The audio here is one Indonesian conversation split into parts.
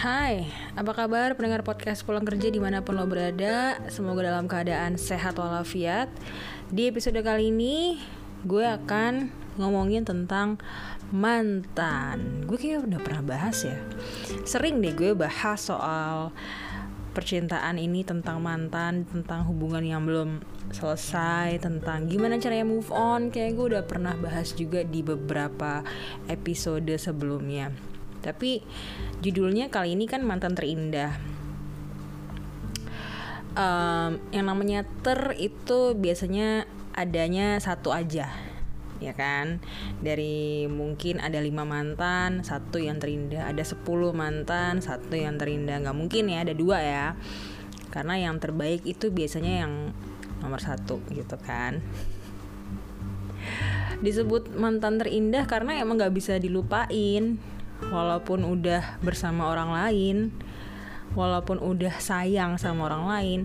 Hai, apa kabar pendengar podcast pulang kerja di mana pun lo berada? Semoga dalam keadaan sehat walafiat. Di episode kali ini gue akan ngomongin tentang mantan. Gue kayaknya udah pernah bahas ya. Sering deh gue bahas soal percintaan ini tentang mantan Tentang hubungan yang belum selesai Tentang gimana caranya move on. Kayak gue udah pernah bahas juga di beberapa episode sebelumnya tapi judulnya kali ini kan mantan terindah. Um, yang namanya ter itu biasanya adanya satu aja, ya kan? Dari mungkin ada lima mantan, satu yang terindah. Ada sepuluh mantan, satu yang terindah. Nggak mungkin ya, ada dua ya. Karena yang terbaik itu biasanya yang nomor satu gitu kan disebut mantan terindah karena emang nggak bisa dilupain walaupun udah bersama orang lain, walaupun udah sayang sama orang lain,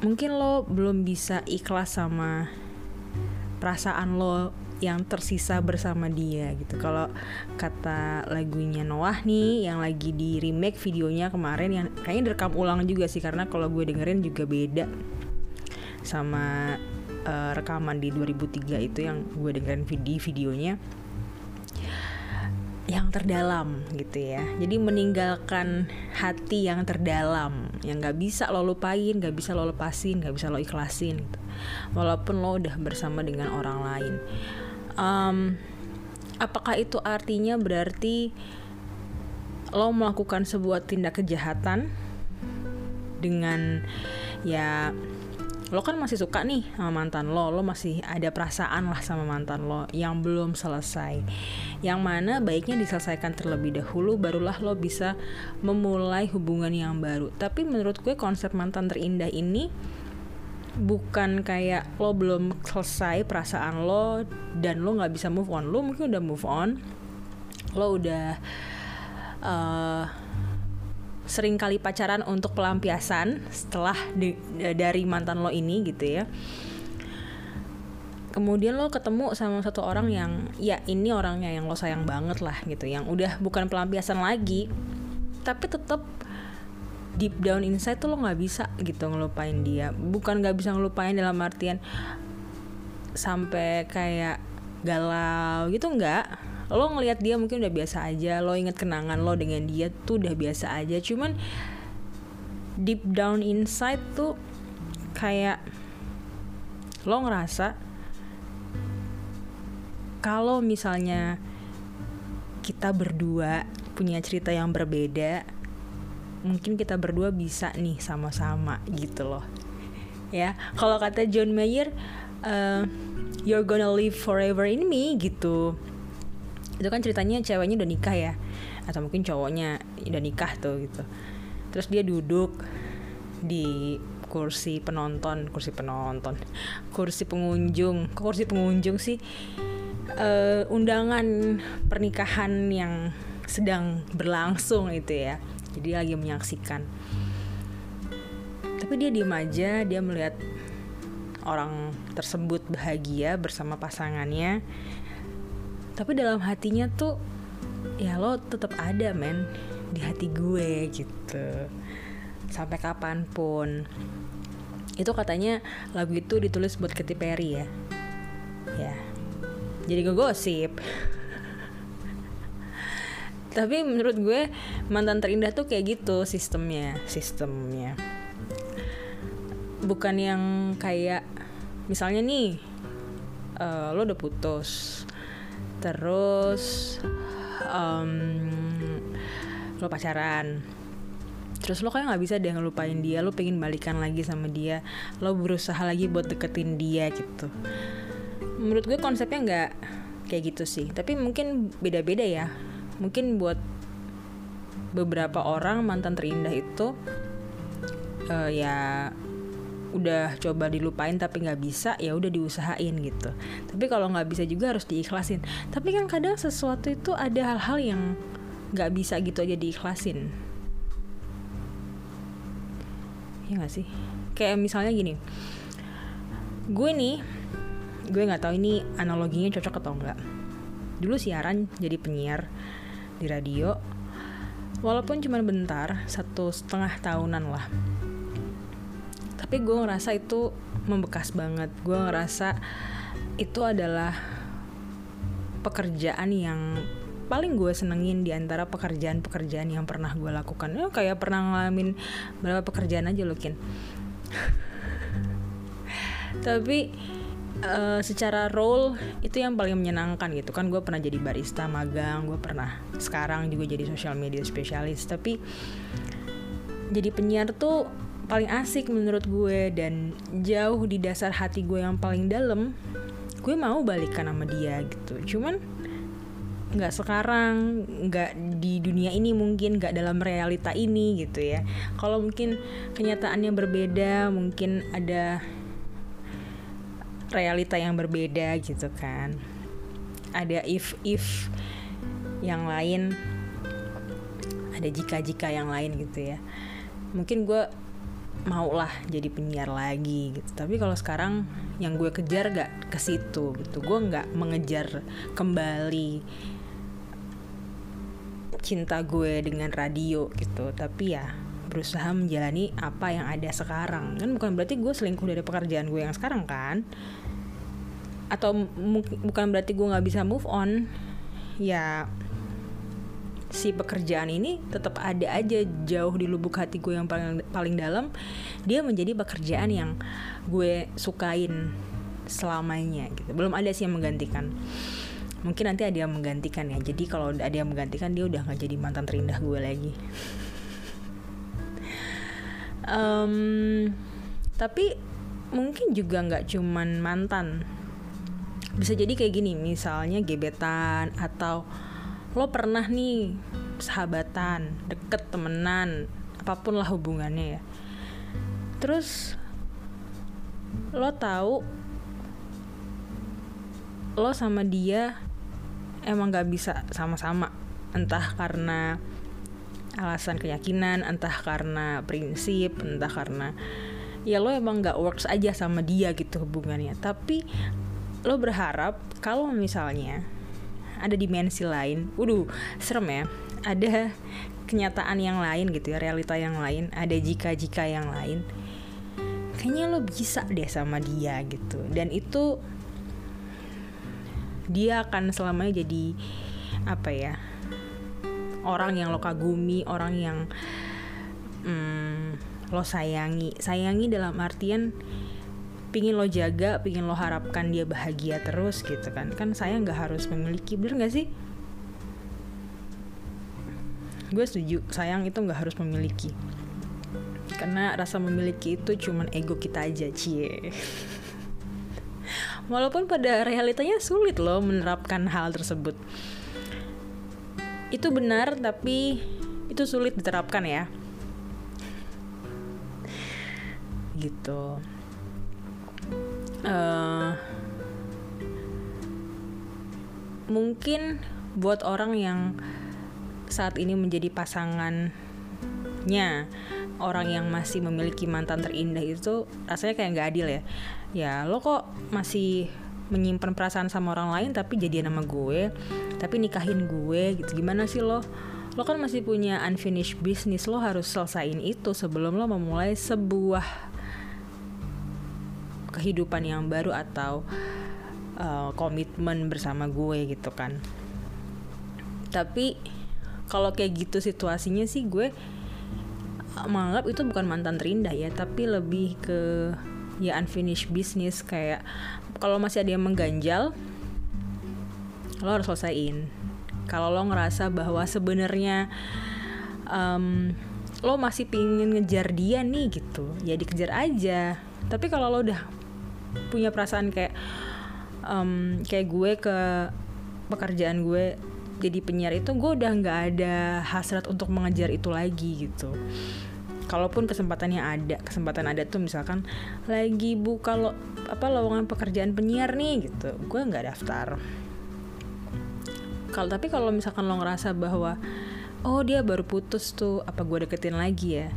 mungkin lo belum bisa ikhlas sama perasaan lo yang tersisa bersama dia gitu. Kalau kata lagunya Noah nih yang lagi di remake videonya kemarin yang kayaknya direkam ulang juga sih karena kalau gue dengerin juga beda sama uh, rekaman di 2003 itu yang gue dengerin video videonya yang terdalam gitu ya jadi meninggalkan hati yang terdalam yang nggak bisa lo lupain nggak bisa lo lepasin nggak bisa lo ikhlasin gitu. walaupun lo udah bersama dengan orang lain um, apakah itu artinya berarti lo melakukan sebuah tindak kejahatan dengan ya lo kan masih suka nih sama mantan lo. Lo masih ada perasaan lah sama mantan lo yang belum selesai. Yang mana baiknya diselesaikan terlebih dahulu barulah lo bisa memulai hubungan yang baru. Tapi menurut gue konsep mantan terindah ini bukan kayak lo belum selesai perasaan lo dan lo nggak bisa move on. Lo mungkin udah move on. Lo udah uh, sering kali pacaran untuk pelampiasan setelah di, dari mantan lo ini gitu ya. Kemudian lo ketemu sama satu orang yang ya ini orangnya yang lo sayang banget lah gitu yang udah bukan pelampiasan lagi tapi tetap deep down inside tuh lo nggak bisa gitu ngelupain dia. Bukan nggak bisa ngelupain dalam artian sampai kayak galau gitu nggak lo ngelihat dia mungkin udah biasa aja lo inget kenangan lo dengan dia tuh udah biasa aja. Cuman deep down inside tuh kayak lo ngerasa kalau misalnya kita berdua punya cerita yang berbeda mungkin kita berdua bisa nih sama-sama gitu loh. Ya kalau kata John Mayer uh, you're gonna live forever in me gitu itu kan ceritanya ceweknya udah nikah ya atau mungkin cowoknya udah nikah tuh gitu. Terus dia duduk di kursi penonton kursi penonton kursi pengunjung. Kok kursi pengunjung sih? Uh, undangan pernikahan yang sedang berlangsung itu ya. Jadi lagi menyaksikan. Tapi dia diem aja dia melihat orang tersebut bahagia bersama pasangannya tapi dalam hatinya tuh ya lo tetap ada men di hati gue gitu. Sampai kapan pun. Itu katanya lagu itu ditulis buat Katy Perry ya. Ya. Jadi gue gosip. Tapi menurut gue mantan terindah tuh kayak gitu sistemnya sistemnya. Bukan yang kayak misalnya nih uh, lo udah putus terus um, lo pacaran. Terus lo kayak nggak bisa deh ngelupain dia lo pengen balikan lagi sama dia lo berusaha lagi buat deketin dia gitu. Menurut gue konsepnya nggak kayak gitu sih tapi mungkin beda-beda ya. Mungkin buat beberapa orang mantan terindah itu uh, ya udah coba dilupain tapi nggak bisa ya udah diusahain gitu. Tapi kalau nggak bisa juga harus diikhlasin. Tapi kan kadang sesuatu itu ada hal-hal yang nggak bisa gitu aja diikhlasin. Ya nggak sih? Kayak misalnya gini gue nih gue nggak tahu ini analoginya cocok atau enggak dulu siaran jadi penyiar di radio walaupun cuma bentar satu setengah tahunan lah tapi gue ngerasa itu membekas banget gue ngerasa itu adalah pekerjaan yang paling gue senengin di antara pekerjaan-pekerjaan yang pernah gue lakukan. Ya, kayak pernah ngalamin berapa pekerjaan aja loh, Kin. Tapi uh, secara role itu yang paling menyenangkan gitu kan gue pernah jadi barista magang gue pernah sekarang juga jadi social media spesialis tapi jadi penyiar tuh paling asik menurut gue dan jauh di dasar hati gue yang paling dalam gue mau balikan sama dia gitu. Cuman nggak sekarang nggak di dunia ini mungkin nggak dalam realita ini gitu ya. Kalau mungkin kenyataannya berbeda mungkin ada realita yang berbeda gitu kan. Ada if if yang lain ada jika jika yang lain gitu ya. Mungkin gue mau lah jadi penyiar lagi gitu. Tapi kalau sekarang yang gue kejar gak ke situ gitu. Gue nggak mengejar kembali cinta gue dengan radio gitu. Tapi ya berusaha menjalani apa yang ada sekarang. Kan bukan berarti gue selingkuh dari pekerjaan gue yang sekarang kan? Atau bukan berarti gue nggak bisa move on. Ya si pekerjaan ini tetap ada aja jauh di lubuk hati gue yang paling paling dalam. Dia menjadi pekerjaan yang gue sukain selamanya gitu. Belum ada sih yang menggantikan. Mungkin nanti ada yang menggantikan ya. Jadi kalau ada yang menggantikan dia udah nggak jadi mantan terindah gue lagi. Um, tapi mungkin juga nggak cuman mantan. Bisa jadi kayak gini misalnya gebetan atau lo pernah nih sahabatan deket temenan apa pun lah hubungannya ya. Terus lo tahu lo sama dia emang gak bisa sama-sama. Entah karena alasan keyakinan entah karena prinsip entah karena ya lo emang gak works aja sama dia gitu hubungannya. Tapi lo berharap kalau misalnya ada dimensi lain. Waduh serem ya. Ada kenyataan yang lain gitu ya realita yang lain ada jika-jika yang lain. Kayaknya lo bisa deh sama dia gitu. Dan itu dia akan selamanya jadi apa ya orang yang lo kagumi orang yang hmm, lo sayangi. Sayangi dalam artian pingin lo jaga pingin lo harapkan dia bahagia terus gitu kan kan saya nggak harus memiliki bener nggak sih gue setuju sayang itu nggak harus memiliki karena rasa memiliki itu cuman ego kita aja cie Walaupun pada realitanya sulit loh menerapkan hal tersebut. Itu benar, tapi itu sulit diterapkan ya. Gitu. Uh, mungkin buat orang yang saat ini menjadi pasangannya orang yang masih memiliki mantan terindah itu rasanya kayak nggak adil ya. Ya lo kok masih menyimpan perasaan sama orang lain tapi jadian sama gue tapi nikahin gue gitu gimana sih lo? Lo kan masih punya unfinished business lo harus selesaiin itu sebelum lo memulai sebuah kehidupan yang baru atau uh, komitmen bersama gue gitu kan. Tapi kalau kayak gitu situasinya sih gue menganggap itu bukan mantan terindah ya tapi lebih ke ya unfinished business kayak kalau masih ada yang mengganjal lo harus selesaiin. Kalau lo ngerasa bahwa sebenarnya um, lo masih pingin ngejar dia nih gitu ya dikejar aja tapi kalau lo udah punya perasaan kayak um, kayak gue ke pekerjaan gue jadi penyiar itu gue udah nggak ada hasrat untuk mengejar itu lagi gitu. Kalaupun kesempatannya ada kesempatan ada tuh misalkan lagi buka lo apa lowongan pekerjaan penyiar nih gitu gue nggak daftar. Kalau tapi kalau misalkan lo ngerasa bahwa oh dia baru putus tuh apa gue deketin lagi ya?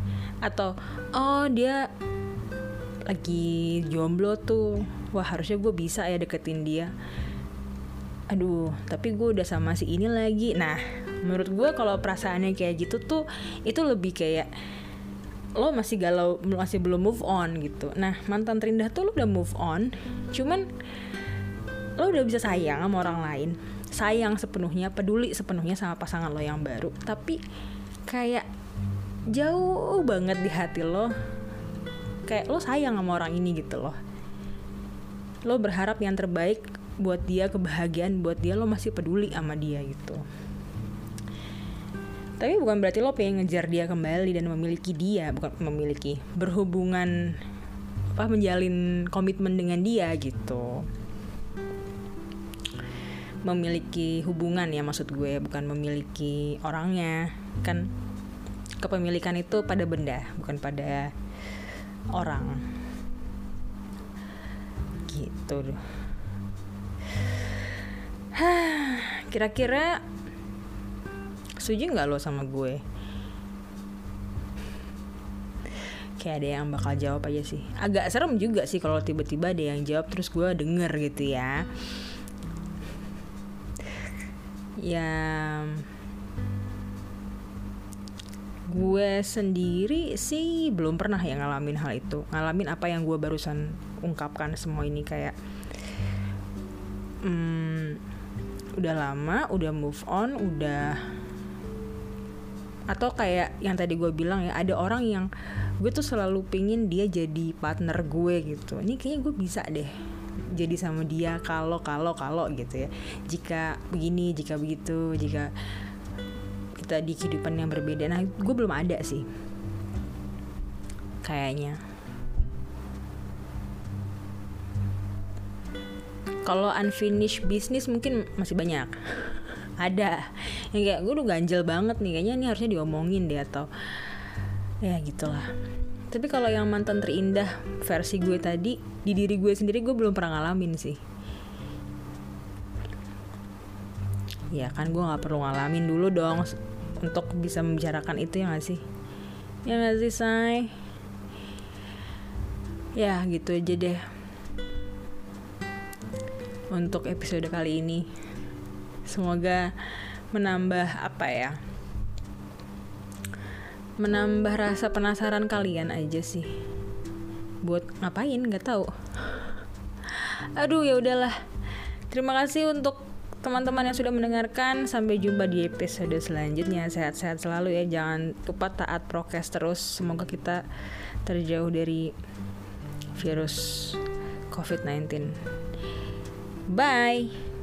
Atau oh dia lagi jomblo tuh wah harusnya gue bisa ya deketin dia. Aduh tapi gue udah sama si ini lagi. Nah menurut gue kalau perasaannya kayak gitu tuh itu lebih kayak lo masih galau masih belum move on gitu. Nah mantan terindah tuh lo udah move on cuman lo udah bisa sayang sama orang lain. Sayang sepenuhnya peduli sepenuhnya sama pasangan lo yang baru. Tapi kayak jauh banget di hati lo kayak lo sayang sama orang ini gitu loh. Lo berharap yang terbaik buat dia kebahagiaan buat dia lo masih peduli sama dia gitu. Tapi bukan berarti lo pengen ngejar dia kembali dan memiliki dia bukan memiliki berhubungan apa menjalin komitmen dengan dia gitu. Memiliki hubungan ya maksud gue bukan memiliki orangnya. Kan kepemilikan itu pada benda bukan pada orang. Gitu. Kira-kira setuju nggak lo sama gue? Kayak ada yang bakal jawab aja sih. Agak serem juga sih kalau tiba-tiba ada yang jawab terus gue denger gitu ya. Ya gue sendiri sih belum pernah ya ngalamin hal itu. Ngalamin apa yang gue barusan ungkapkan semua ini kayak hmm, udah lama udah move on udah atau kayak yang tadi gue bilang ya ada orang yang gue tuh selalu pingin dia jadi partner gue gitu. Ini kayaknya gue bisa deh jadi sama dia kalau kalau kalau gitu ya. Jika begini jika begitu jika kita di kehidupan yang berbeda. Nah gue belum ada sih. Kayaknya. Kalau unfinished business mungkin masih banyak. Ada. Yang kayak gue udah ganjel banget nih kayaknya ini harusnya diomongin deh atau ya gitulah. Tapi kalau yang mantan terindah versi gue tadi di diri gue sendiri gue belum pernah ngalamin sih. Ya kan gue nggak perlu ngalamin dulu dong untuk bisa membicarakan itu ya gak sih? Ya gak sih say? Ya gitu aja deh. Untuk episode kali ini. Semoga menambah apa ya? Menambah rasa penasaran kalian aja sih. Buat ngapain? Nggak tahu. Aduh ya udahlah. Terima kasih untuk teman-teman yang sudah mendengarkan sampai jumpa di episode selanjutnya. Sehat-sehat selalu ya jangan lupa taat prokes terus. Semoga kita terjauh dari virus COVID-19 bye